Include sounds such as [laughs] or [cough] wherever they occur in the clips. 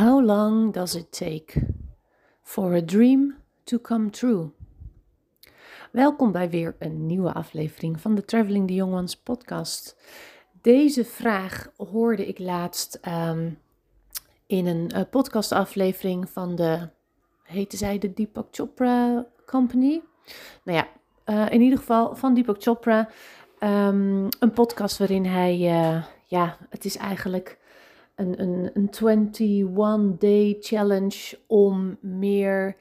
How long does it take for a dream to come true? Welkom bij weer een nieuwe aflevering van de Traveling the Young Ones podcast. Deze vraag hoorde ik laatst um, in een uh, podcastaflevering van de, heette zij de Deepak Chopra Company? Nou ja, uh, in ieder geval van Deepak Chopra. Um, een podcast waarin hij, uh, ja, het is eigenlijk een, een, een 21-day challenge om meer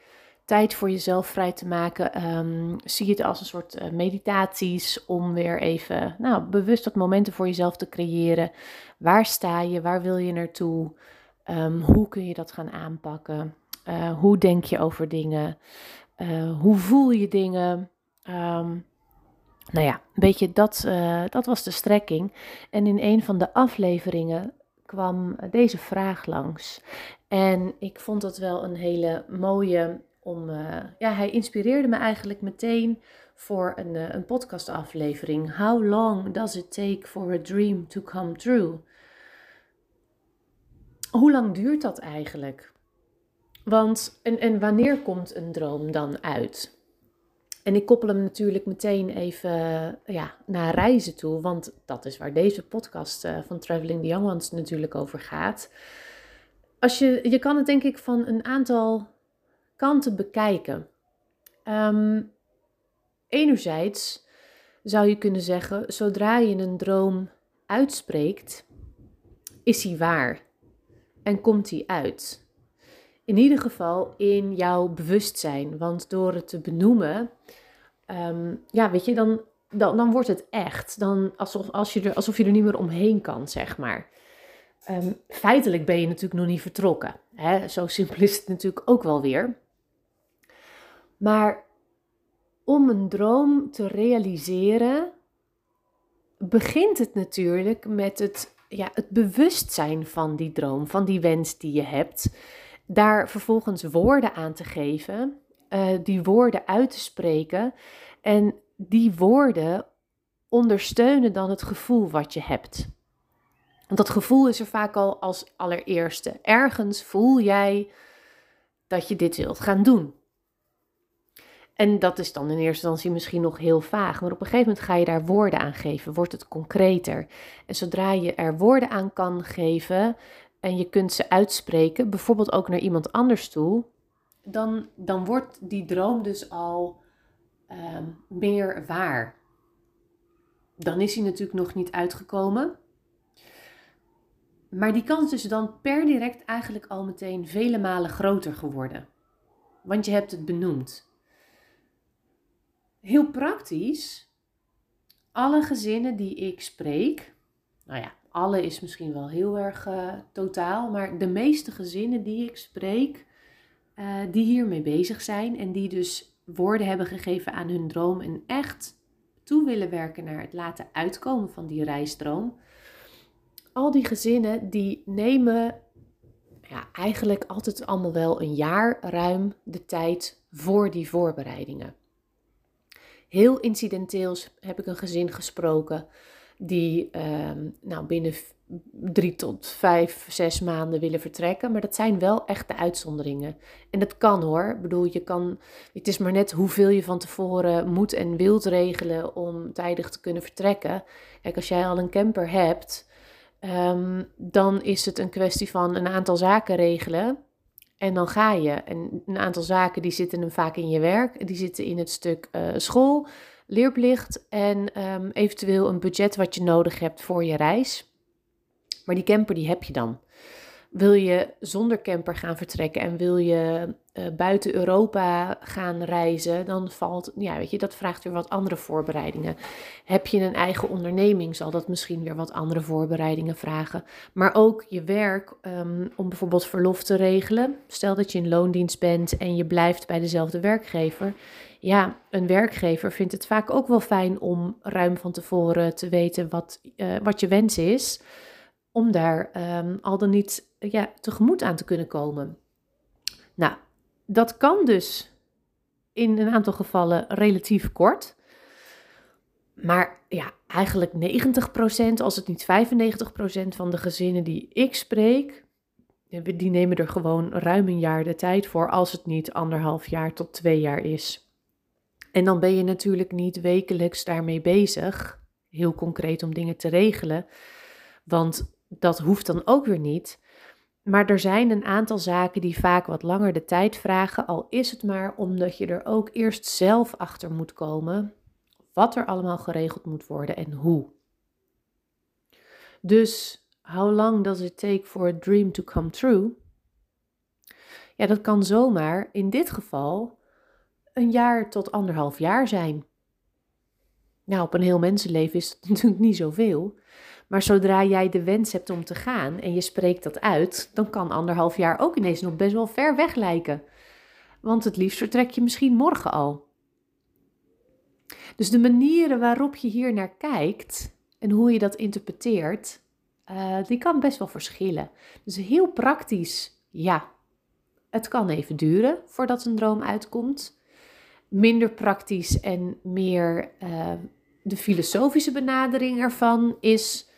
tijd voor jezelf vrij te maken. Um, zie het als een soort uh, meditaties om weer even nou, bewust wat momenten voor jezelf te creëren. Waar sta je? Waar wil je naartoe? Um, hoe kun je dat gaan aanpakken? Uh, hoe denk je over dingen? Uh, hoe voel je dingen? Um, nou ja, een beetje dat, dat was de strekking. En in een van de afleveringen kwam deze vraag langs. En ik vond dat wel een hele mooie om. Uh, ja, hij inspireerde me eigenlijk meteen voor een, uh, een podcastaflevering. How long does it take for a dream to come true? Hoe lang duurt dat eigenlijk? Want en, en wanneer komt een droom dan uit? En ik koppel hem natuurlijk meteen even ja, naar reizen toe, want dat is waar deze podcast uh, van Traveling the Young Ones natuurlijk over gaat. Als je, je kan het denk ik van een aantal kanten bekijken. Um, enerzijds zou je kunnen zeggen, zodra je een droom uitspreekt, is hij waar en komt hij uit. In ieder geval in jouw bewustzijn, want door het te benoemen um, ja, weet je, dan, dan, wordt het echt. Dan alsof, als je er, alsof je er niet meer omheen kan, zeg maar. Um, feitelijk ben je natuurlijk nog niet vertrokken. Hè? Zo simpel is het natuurlijk ook wel weer. Maar om een droom te realiseren, begint het natuurlijk met het, ja, het bewustzijn van die droom, van die wens die je hebt. Daar vervolgens woorden aan te geven uh, die woorden uit te spreken. En die woorden ondersteunen dan het gevoel wat je hebt. Want dat gevoel is er vaak al als allereerste. Ergens voel jij dat je dit wilt gaan doen. En dat is dan in eerste instantie misschien nog heel vaag, maar op een gegeven moment ga je daar woorden aan geven, wordt het concreter. En zodra je er woorden aan kan geven en je kunt ze uitspreken, bijvoorbeeld ook naar iemand anders toe, dan, dan wordt die droom dus al uh, meer waar. Dan is hij natuurlijk nog niet uitgekomen. Maar die kans is dan per direct eigenlijk al meteen vele malen groter geworden. Want je hebt het benoemd. Heel praktisch, alle gezinnen die ik spreek, nou ja, alle is misschien wel heel erg uh, totaal, maar de meeste gezinnen die ik spreek, uh, die hiermee bezig zijn en die dus woorden hebben gegeven aan hun droom en echt toe willen werken naar het laten uitkomen van die reisdroom. Al die gezinnen die nemen ja, eigenlijk altijd allemaal wel een jaar ruim de tijd voor die voorbereidingen. Heel incidenteels heb ik een gezin gesproken die uh, nou, binnen drie tot vijf, zes maanden willen vertrekken. Maar dat zijn wel echt de uitzonderingen. En dat kan hoor. Ik bedoel, je kan, het is maar net hoeveel je van tevoren moet en wilt regelen om tijdig te kunnen vertrekken. Kijk, als jij al een camper hebt, um, dan is het een kwestie van een aantal zaken regelen. En dan ga je. En een aantal zaken die zitten hem vaak in je werk. Die zitten in het stuk uh, school, leerplicht en um, eventueel een budget wat je nodig hebt voor je reis. Maar die camper die heb je dan. Wil je zonder camper gaan vertrekken en wil je uh, buiten Europa gaan reizen, dan valt, ja, weet je, dat vraagt weer wat andere voorbereidingen. Heb je een eigen onderneming, zal dat misschien weer wat andere voorbereidingen vragen. Maar ook je werk, um, om bijvoorbeeld verlof te regelen. Stel dat je in loondienst bent en je blijft bij dezelfde werkgever. Ja, een werkgever vindt het vaak ook wel fijn om ruim van tevoren te weten wat, uh, wat je wens is om daar um, al dan niet ja, tegemoet aan te kunnen komen. Nou, dat kan dus in een aantal gevallen relatief kort. Maar ja, eigenlijk 90%, als het niet 95% van de gezinnen die ik spreek, die nemen er gewoon ruim een jaar de tijd voor, als het niet anderhalf jaar tot twee jaar is. En dan ben je natuurlijk niet wekelijks daarmee bezig, heel concreet om dingen te regelen, want dat hoeft dan ook weer niet. Maar er zijn een aantal zaken die vaak wat langer de tijd vragen, al is het maar omdat je er ook eerst zelf achter moet komen wat er allemaal geregeld moet worden en hoe. Dus how long does it take for a dream to come true? Ja, dat kan zomaar in dit geval een jaar tot anderhalf jaar zijn. Nou, op een heel mensenleven is dat [laughs] natuurlijk niet zoveel. Maar zodra jij de wens hebt om te gaan en je spreekt dat uit, dan kan anderhalf jaar ook ineens nog best wel ver weg lijken. Want het liefst vertrek je misschien morgen al. Dus de manieren waarop je hier naar kijkt en hoe je dat interpreteert, uh, die kan best wel verschillen. Dus heel praktisch, ja, het kan even duren voordat een droom uitkomt. Minder praktisch en meer uh, de filosofische benadering ervan is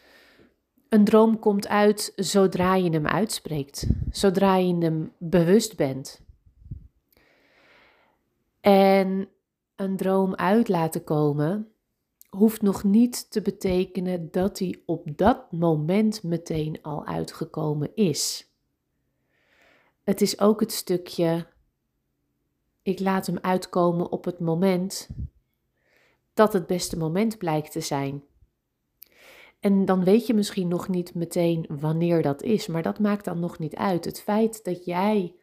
een droom komt uit zodra je hem uitspreekt, zodra je hem bewust bent. En een droom uit laten komen hoeft nog niet te betekenen dat hij op dat moment meteen al uitgekomen is. Het is ook het stukje, ik laat hem uitkomen op het moment dat het beste moment blijkt te zijn. En dan weet je misschien nog niet meteen wanneer dat is, maar dat maakt dan nog niet uit. Het feit dat jij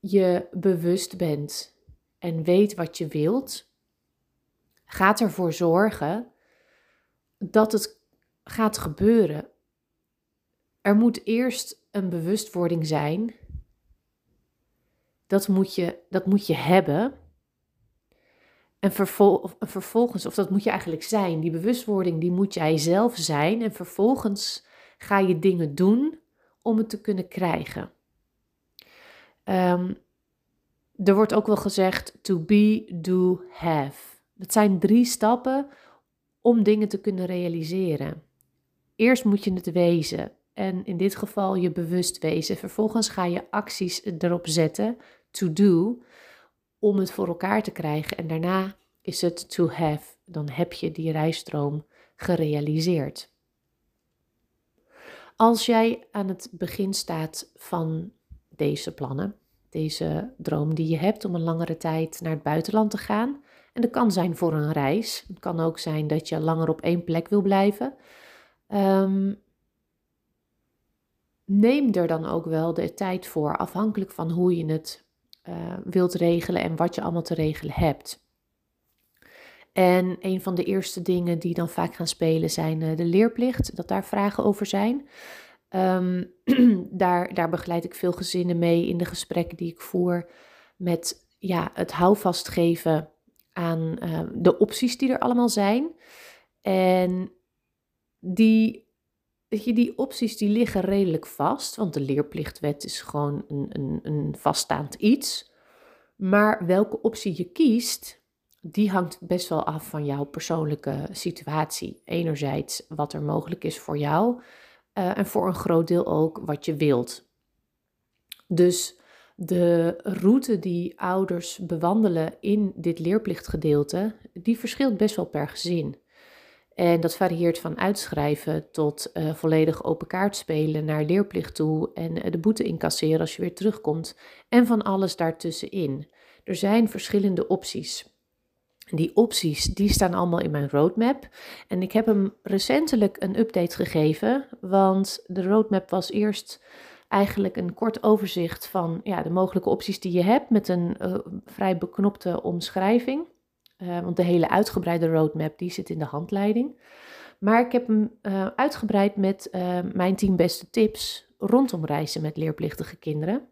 je bewust bent en weet wat je wilt, gaat ervoor zorgen dat het gaat gebeuren. Er moet eerst een bewustwording zijn. Dat moet je, dat moet je hebben. En vervolgens, of dat moet je eigenlijk zijn, die bewustwording, die moet jij zelf zijn. En vervolgens ga je dingen doen om het te kunnen krijgen. Um, er wordt ook wel gezegd to be, do, have. Dat zijn drie stappen om dingen te kunnen realiseren. Eerst moet je het wezen en in dit geval je bewust wezen. Vervolgens ga je acties erop zetten, to do, om het voor elkaar te krijgen. En daarna is het to have. Dan heb je die rijstroom gerealiseerd. Als jij aan het begin staat van deze plannen, deze droom die je hebt om een langere tijd naar het buitenland te gaan. En dat kan zijn voor een reis. Het kan ook zijn dat je langer op één plek wil blijven. Um, neem er dan ook wel de tijd voor, afhankelijk van hoe je het uh, wilt regelen en wat je allemaal te regelen hebt. En een van de eerste dingen die dan vaak gaan spelen zijn uh, de leerplicht, dat daar vragen over zijn. Um, [clears throat] daar, daar begeleid ik veel gezinnen mee in de gesprekken die ik voer met ja, het houvast geven aan uh, de opties die er allemaal zijn. En die, weet je, die opties die liggen redelijk vast, want de leerplichtwet is gewoon een, een, een vaststaand iets. Maar welke optie je kiest, die hangt best wel af van jouw persoonlijke situatie. Enerzijds wat er mogelijk is voor jou, uh, en voor een groot deel ook wat je wilt. Dus de route die ouders bewandelen in dit leerplichtgedeelte, die verschilt best wel per gezin. En dat varieert van uitschrijven tot uh, volledig open kaart spelen naar leerplicht toe en de boete incasseren als je weer terugkomt en van alles daartussenin. Er zijn verschillende opties. Die opties, die staan allemaal in mijn roadmap. En ik heb hem recentelijk een update gegeven, want de roadmap was eerst eigenlijk een kort overzicht van ja, de mogelijke opties die je hebt met een uh, vrij beknopte omschrijving. Uh, want de hele uitgebreide roadmap die zit in de handleiding. Maar ik heb hem uh, uitgebreid met mijn 10 beste tips rondom reizen met leerplichtige kinderen.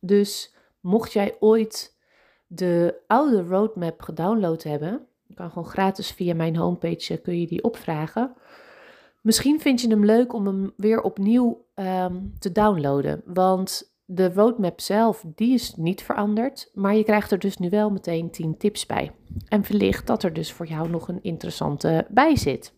Dus mocht jij ooit de oude roadmap gedownload hebben. Je kan gewoon gratis via mijn homepage eh, kun je die opvragen. Misschien vind je hem leuk om hem weer opnieuw um, te downloaden. Want de roadmap zelf, die is niet veranderd. Maar je krijgt er dus nu wel meteen 10 tips bij. En wellicht dat er dus voor jou nog een interessante bij zit.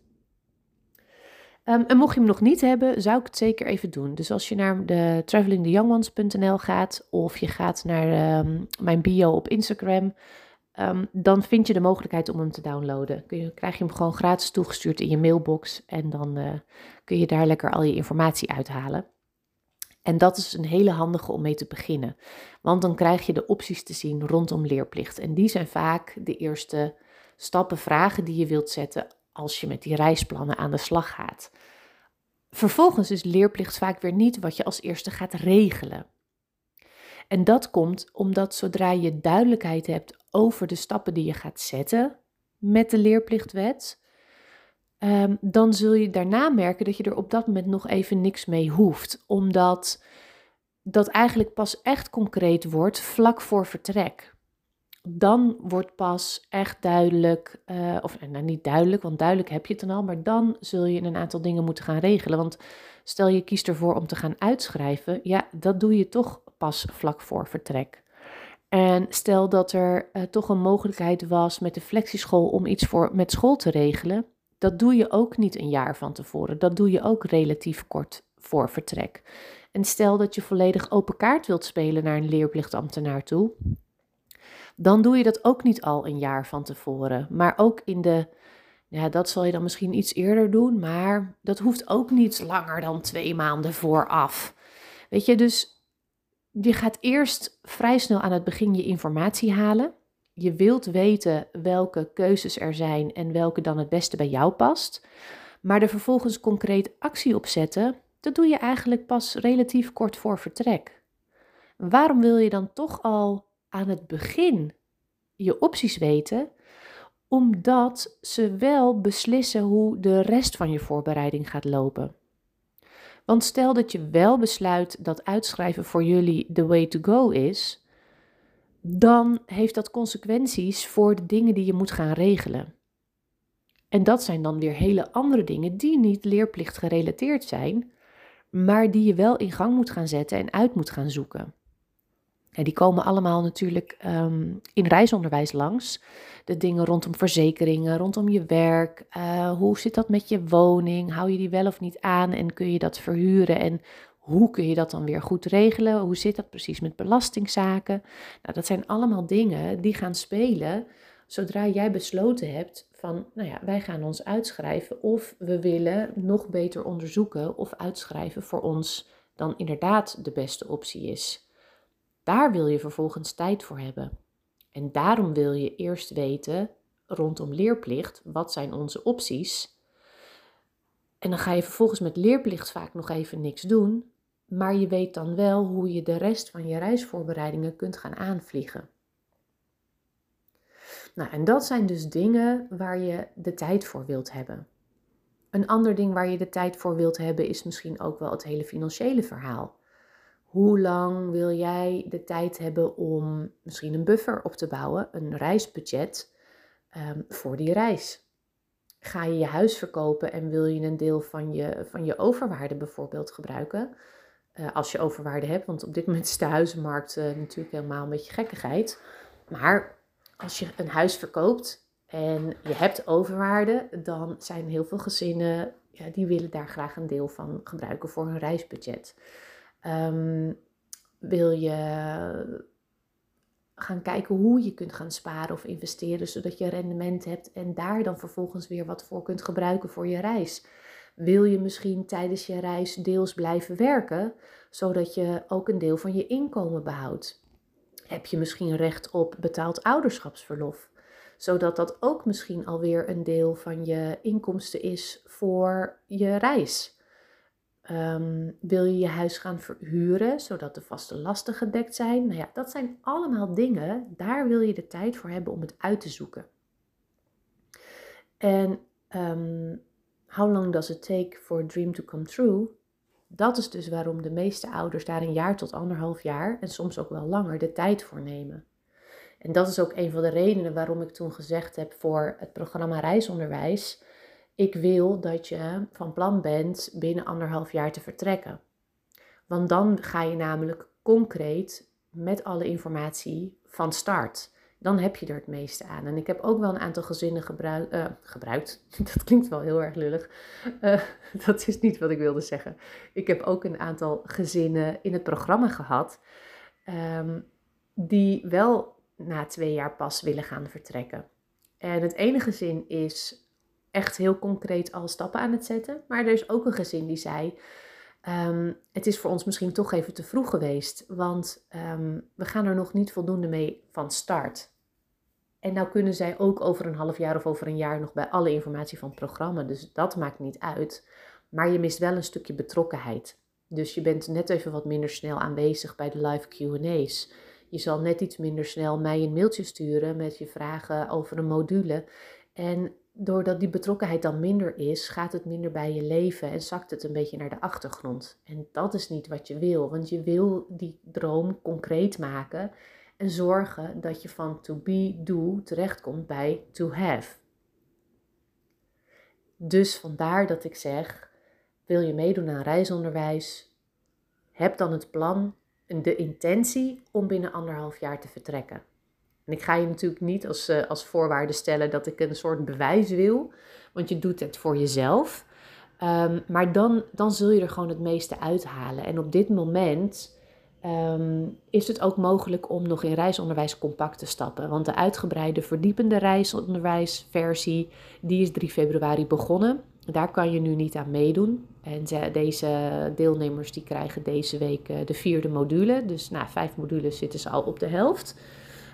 Ehm, en mocht je hem nog niet hebben, zou ik het zeker even doen. Dus als je naar de travelingtheyoungones.nl gaat of je gaat naar ehm, mijn bio op Instagram, Ehm, dan vind je de mogelijkheid om hem te downloaden. Kun je, krijg je hem gewoon gratis toegestuurd in je mailbox en dan uh, kun je daar lekker al je informatie uithalen. En dat is een hele handige om mee te beginnen, want dan krijg je de opties te zien rondom leerplicht. En die zijn vaak de eerste stappen, vragen die je wilt zetten als je met die reisplannen aan de slag gaat. Vervolgens is leerplicht vaak weer niet wat je als eerste gaat regelen. En dat komt omdat zodra je duidelijkheid hebt over de stappen die je gaat zetten met de leerplichtwet, um, dan zul je daarna merken dat je er op dat moment nog even niks mee hoeft. Omdat dat eigenlijk pas echt concreet wordt vlak voor vertrek. Dan wordt pas echt duidelijk, uh, of nou niet duidelijk, want duidelijk heb je het dan al, maar dan zul je een aantal dingen moeten gaan regelen. Want stel je kiest ervoor om te gaan uitschrijven, ja, dat doe je toch pas vlak voor vertrek. En stel dat er uh, toch een mogelijkheid was met de flexieschool om iets voor, met school te regelen. Dat doe je ook niet een jaar van tevoren. Dat doe je ook relatief kort voor vertrek. En stel dat je volledig open kaart wilt spelen naar een leerplichtambtenaar toe. Dan doe je dat ook niet al een jaar van tevoren. Maar ook in de. Ja, dat zal je dan misschien iets eerder doen. Maar dat hoeft ook niet langer dan twee maanden vooraf. Weet je, dus je gaat eerst vrij snel aan het begin je informatie halen. Je wilt weten welke keuzes er zijn en welke dan het beste bij jou past. Maar er vervolgens concreet actie op zetten, dat doe je eigenlijk pas relatief kort voor vertrek. Waarom wil je dan toch al aan het begin je opties weten? Omdat ze wel beslissen hoe de rest van je voorbereiding gaat lopen. Want stel dat je wel besluit dat uitschrijven voor jullie the way to go is, dan heeft dat consequenties voor de dingen die je moet gaan regelen. En dat zijn dan weer hele andere dingen die niet leerplicht gerelateerd zijn, maar die je wel in gang moet gaan zetten en uit moet gaan zoeken. En die komen allemaal natuurlijk um, in reisonderwijs langs. De dingen rondom verzekeringen, rondom je werk. Uh, hoe zit dat met je woning? Hou je die wel of niet aan en kun je dat verhuren? En hoe kun je dat dan weer goed regelen? Hoe zit dat precies met belastingzaken? Nou, dat zijn allemaal dingen die gaan spelen zodra jij besloten hebt van, nou ja, wij gaan ons uitschrijven of we willen nog beter onderzoeken of uitschrijven voor ons dan inderdaad de beste optie is. Daar wil je vervolgens tijd voor hebben. En daarom wil je eerst weten rondom leerplicht, wat zijn onze opties? En dan ga je vervolgens met leerplicht vaak nog even niks doen, maar je weet dan wel hoe je de rest van je reisvoorbereidingen kunt gaan aanvliegen. Nou, en dat zijn dus dingen waar je de tijd voor wilt hebben. Een ander ding waar je de tijd voor wilt hebben is misschien ook wel het hele financiële verhaal. Hoe lang wil jij de tijd hebben om misschien een buffer op te bouwen, een reisbudget ehm, voor die reis? Ga je je huis verkopen en wil je een deel van je, van je overwaarde bijvoorbeeld gebruiken? Uh, als je overwaarde hebt, want op dit moment is de huizenmarkt uh, natuurlijk helemaal een beetje gekkigheid. Maar als je een huis verkoopt en je hebt overwaarde, dan zijn heel veel gezinnen, ja, die willen daar graag een deel van gebruiken voor hun reisbudget. Um, wil je gaan kijken hoe je kunt gaan sparen of investeren, zodat je rendement hebt en daar dan vervolgens weer wat voor kunt gebruiken voor je reis. Wil je misschien tijdens je reis deels blijven werken, zodat je ook een deel van je inkomen behoudt? Heb je misschien recht op betaald ouderschapsverlof, zodat dat ook misschien alweer een deel van je inkomsten is voor je reis? Ehm, wil je je huis gaan verhuren, zodat de vaste lasten gedekt zijn? Nou ja, dat zijn allemaal dingen, daar wil je de tijd voor hebben om het uit te zoeken. En um, how long does it take for a dream to come true? Dat is dus waarom de meeste ouders daar een jaar tot anderhalf jaar en soms ook wel langer de tijd voor nemen. En dat is ook een van de redenen waarom ik toen gezegd heb voor het programma Reisonderwijs ik wil dat je van plan bent binnen anderhalf jaar te vertrekken. Want dan ga je namelijk concreet met alle informatie van start. Dan heb je er het meeste aan. En ik heb ook wel een aantal gezinnen uh, gebruikt. [laughs] Dat klinkt wel heel erg lullig. Uh, [laughs] dat is niet wat ik wilde zeggen. Ik heb ook een aantal gezinnen in het programma gehad. Um, die wel na twee jaar pas willen gaan vertrekken. En het ene gezin is echt heel concreet al stappen aan het zetten. Maar er is ook een gezin die zei: um, Het is voor ons misschien toch even te vroeg geweest, want um, we gaan er nog niet voldoende mee van start. En nou kunnen zij ook over een half jaar of over een jaar nog bij alle informatie van het programma. Dus dat maakt niet uit. Maar je mist wel een stukje betrokkenheid. Dus je bent net even wat minder snel aanwezig bij de live QA's. Je zal net iets minder snel mij een mailtje sturen met je vragen over een module. En doordat die betrokkenheid dan minder is, gaat het minder bij je leven en zakt het een beetje naar de achtergrond. En dat is niet wat je wil, want je wil die droom concreet maken en zorgen dat je van to be, do terechtkomt bij to have. Dus vandaar dat ik zeg: wil je meedoen aan reisonderwijs? Heb dan het plan de intentie om binnen anderhalf jaar te vertrekken. En ik ga je natuurlijk niet als, uh, als voorwaarde stellen dat ik een soort bewijs wil, want je doet het voor jezelf. Um, maar dan, dan zul je er gewoon het meeste uithalen. En op dit moment um, is het ook mogelijk om nog in reisonderwijs compact te stappen. Want de uitgebreide verdiepende reisonderwijsversie, die is 3 februari begonnen. Daar kan je nu niet aan meedoen. En deze deelnemers die krijgen deze week eh, de vierde module. Dus na vijf modules zitten ze al op de helft.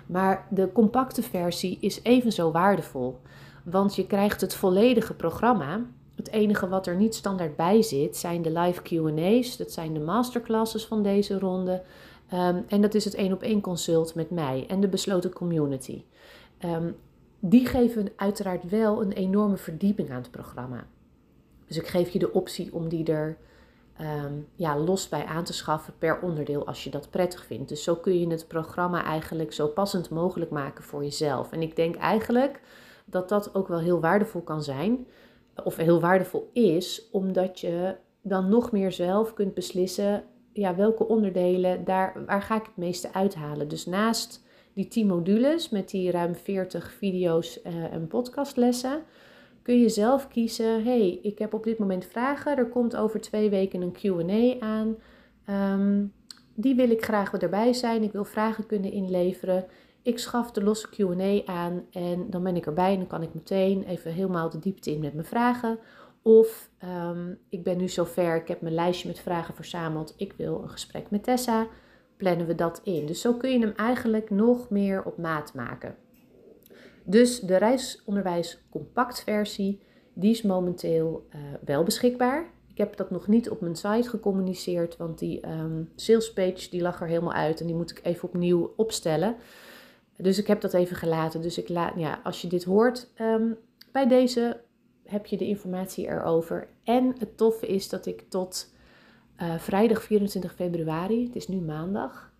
Maar de compacte versie is even zo waardevol. Want je krijgt het volledige programma. Het enige wat er niet standaard bij zit zijn de live QA's. Dat zijn de masterclasses van deze ronde. Um, en dat is het één op één consult met mij en de besloten community. Um, die geven uiteraard wel een enorme verdieping aan het programma. Dus ik geef je de optie om die er um, ja, los bij aan te schaffen per onderdeel als je dat prettig vindt. Dus zo kun je het programma eigenlijk zo passend mogelijk maken voor jezelf. En ik denk eigenlijk dat dat ook wel heel waardevol kan zijn, of heel waardevol is, omdat je dan nog meer zelf kunt beslissen ja, welke onderdelen, daar, waar ga ik het meeste uithalen. Dus naast die 10 modules met die ruim 40 video's uh, en podcastlessen, kun je zelf kiezen: hey, ik heb op dit moment vragen. Er komt over twee weken een QA aan. Um, die wil ik graag erbij zijn. Ik wil vragen kunnen inleveren. Ik schaf de losse QA aan en dan ben ik erbij en dan kan ik meteen even helemaal de diepte in met mijn vragen. Of um, ik ben nu zover, ik heb mijn lijstje met vragen verzameld. Ik wil een gesprek met Tessa. Plannen we dat in. Dus zo kun je hem eigenlijk nog meer op maat maken. Dus de reisonderwijs compact versie, die is momenteel uh, wel beschikbaar. Ik heb dat nog niet op mijn site gecommuniceerd, want die um, sales page die lag er helemaal uit en die moet ik even opnieuw opstellen. Dus ik heb dat even gelaten. Dus ik laat, ja, als je dit hoort, um, bij deze heb je de informatie erover. En het toffe is dat ik tot uh, vrijdag 24 februari, het is nu maandag,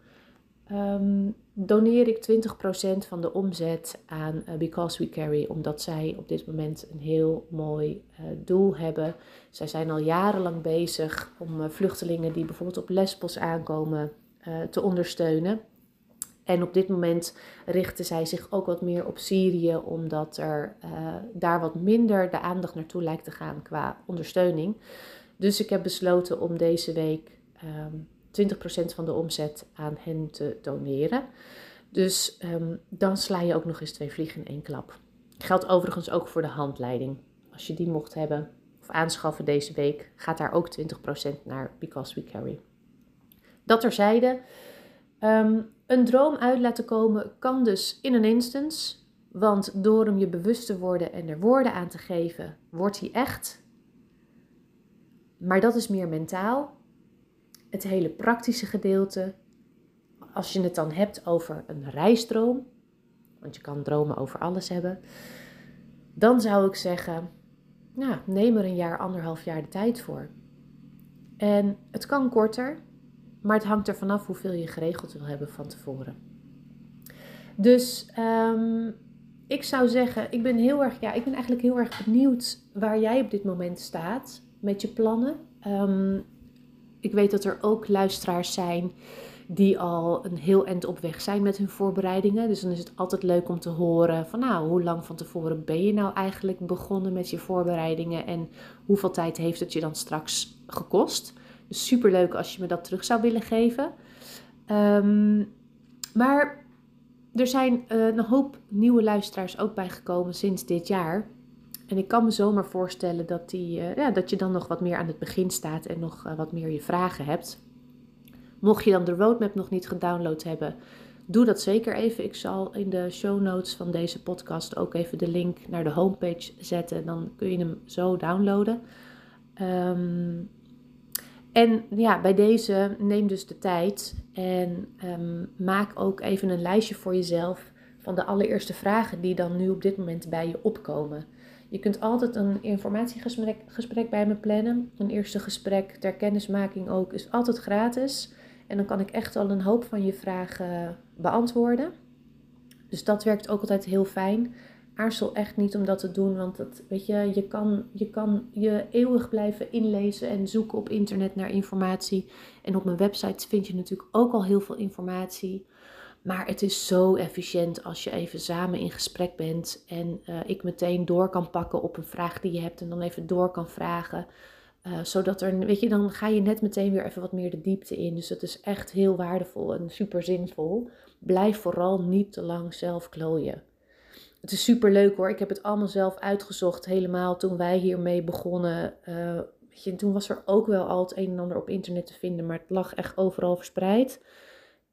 um, doneer ik 20% van de omzet aan uh, Because We Carry, omdat zij op dit moment een heel mooi uh, doel hebben. Zij zijn al jarenlang bezig om vluchtelingen die bijvoorbeeld op Lesbos aankomen te ondersteunen. En op dit moment richten zij zich ook wat meer op Syrië, omdat er daar wat minder de aandacht naartoe lijkt te gaan qua ondersteuning. Dus ik heb besloten om deze week um, 20% van de omzet aan hen te doneren. Dus um, dan sla je ook nog eens twee vliegen in één klap. Geldt overigens ook voor de handleiding. Als je die mocht hebben of aanschaffen deze week, gaat daar ook 20% naar Because We Carry. Dat terzijde. Um, een droom uit laten komen kan dus in een instance. Want door hem je bewust te worden en er woorden aan te geven, wordt hij echt. Maar dat is meer mentaal het hele praktische gedeelte, als je het dan hebt over een reisdroom, want je kan dromen over alles hebben, dan zou ik zeggen, nou, neem er een jaar, anderhalf jaar de tijd voor. En het kan korter, maar het hangt er vanaf hoeveel je geregeld wil hebben van tevoren. Dus um, ik zou zeggen, ik ben heel erg, ja, ik ben eigenlijk heel erg benieuwd waar jij op dit moment staat met je plannen. Um, ik weet dat er ook luisteraars zijn die al een heel eind op weg zijn met hun voorbereidingen. Dus dan is het altijd leuk om te horen van nou, hoe lang van tevoren ben je nou eigenlijk begonnen met je voorbereidingen en hoeveel tijd heeft het je dan straks gekost. Super leuk als je me dat terug zou willen geven. Ehm, maar er zijn uh, een hoop nieuwe luisteraars ook bijgekomen sinds dit jaar. En ik kan me zomaar voorstellen dat, die, uh, ja, dat je dan nog wat meer aan het begin staat en nog uh, wat meer je vragen hebt. Mocht je dan de roadmap nog niet gedownload hebben, doe dat zeker even. Ik zal in de show notes van deze podcast ook even de link naar de homepage zetten. Dan kun je hem zo downloaden. Um, en ja, bij deze neem dus de tijd en um, maak ook even een lijstje voor jezelf van de allereerste vragen die dan nu op dit moment bij je opkomen. Je kunt altijd een informatiegesprek gesprek bij me plannen. Een eerste gesprek ter kennismaking ook is altijd gratis. En dan kan ik echt al een hoop van je vragen beantwoorden. Dus dat werkt ook altijd heel fijn aarzel echt niet om dat te doen. Want dat, weet je, je, kan, je kan je eeuwig blijven inlezen en zoeken op internet naar informatie. En op mijn website vind je natuurlijk ook al heel veel informatie. Maar het is zo efficiënt als je even samen in gesprek bent. En uh, ik meteen door kan pakken op een vraag die je hebt. En dan even door kan vragen. Uh, zodat er, weet je, dan ga je net meteen weer even wat meer de diepte in. Dus dat is echt heel waardevol en super zinvol. Blijf vooral niet te lang zelf klooien het is super leuk hoor. Ik heb het allemaal zelf uitgezocht, helemaal toen wij hiermee begonnen. Uh, weet je, toen was er ook wel al het een en ander op internet te vinden, maar het lag echt overal verspreid.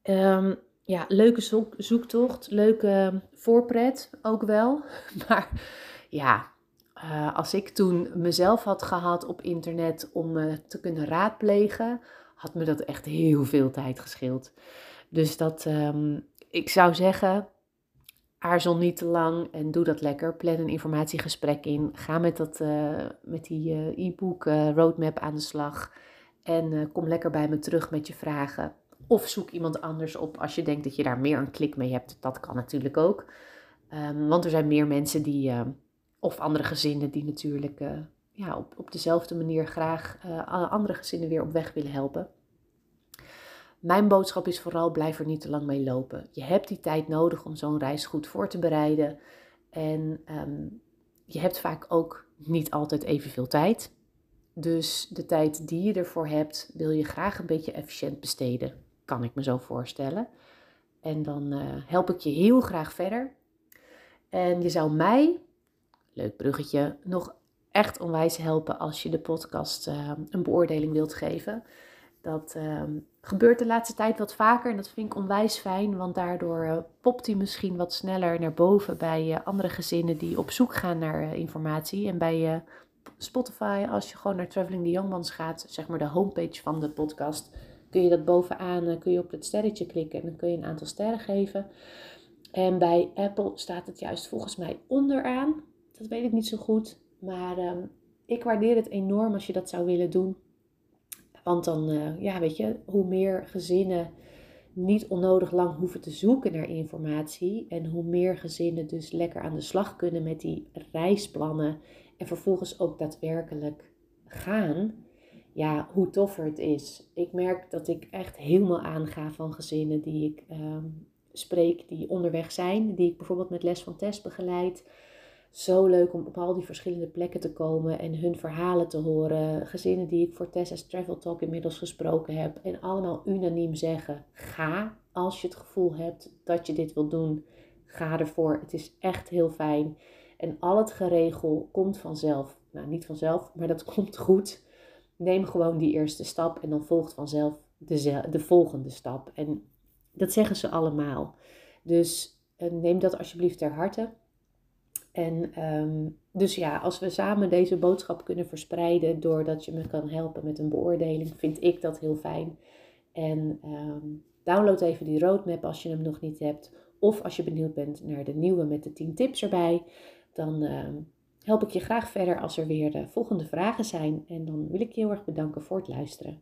Um, ja, leuke zoek, zoektocht, leuke voorpret ook wel. [laughs] Maar ja, uh, als ik toen mezelf had gehad op internet om uh, te kunnen raadplegen, had me dat echt heel veel tijd gescheeld. Dus dat, um, ik zou zeggen, aarzel niet te lang en doe dat lekker. Plan een informatiegesprek in. Ga met, dat, uh, met die uh, e-book uh, roadmap aan de slag. En kom lekker bij me terug met je vragen. Of zoek iemand anders op als je denkt dat je daar meer een klik mee hebt. Dat kan natuurlijk ook. Um, want er zijn meer mensen die, of andere gezinnen die natuurlijk ja, op, op dezelfde manier graag andere gezinnen weer op weg willen helpen. Mijn boodschap is vooral blijf er niet te lang mee lopen. Je hebt die tijd nodig om zo'n reis goed voor te bereiden. En um, je hebt vaak ook niet altijd evenveel tijd. Dus de tijd die je ervoor hebt, wil je graag een beetje efficiënt besteden. Kan ik me zo voorstellen. En dan uh, help ik je heel graag verder. En je zou mij, leuk bruggetje, nog echt onwijs helpen als je de podcast uh, een beoordeling wilt geven. Dat uh, gebeurt de laatste tijd wat vaker en dat vind ik onwijs fijn, want daardoor uh, popt hij misschien wat sneller naar boven bij uh, andere gezinnen die op zoek gaan naar uh, informatie. En bij Spotify, als je gewoon naar Traveling the Youngmans gaat, zeg maar de homepage van de podcast, kun je dat bovenaan, kun je op het sterretje klikken en dan kun je een aantal sterren geven. En bij Apple staat het juist volgens mij onderaan. Dat weet ik niet zo goed, maar ehm, ik waardeer het enorm als je dat zou willen doen. Want dan, uh, ja, weet je, hoe meer gezinnen niet onnodig lang hoeven te zoeken naar informatie. En hoe meer gezinnen dus lekker aan de slag kunnen met die reisplannen. En vervolgens ook daadwerkelijk gaan. Ja, hoe toffer het is. Ik merk dat ik echt helemaal aanga van gezinnen die ik uh, spreek, die onderweg zijn. Die ik bijvoorbeeld met les van test begeleid zo leuk om op al die verschillende plekken te komen en hun verhalen te horen. Gezinnen die ik voor Tessa's Travel Talk inmiddels gesproken heb. En allemaal unaniem zeggen: ga als je het gevoel hebt dat je dit wil doen. Ga ervoor. Het is echt heel fijn. En al het geregel komt vanzelf. Nou, niet vanzelf, maar dat [laughs] komt goed. Neem gewoon die eerste stap en dan volgt vanzelf de, de volgende stap. En dat zeggen ze allemaal. Dus eh, neem dat alsjeblieft ter harte. En um, dus ja, als we samen deze boodschap kunnen verspreiden doordat je me kan helpen met een beoordeling, vind ik dat heel fijn. En um, download even die roadmap als je hem nog niet hebt. Of als je benieuwd bent naar de nieuwe met de 10 tips erbij, dan um, help ik je graag verder als er weer de volgende vragen zijn. En dan wil ik je heel erg bedanken voor het luisteren.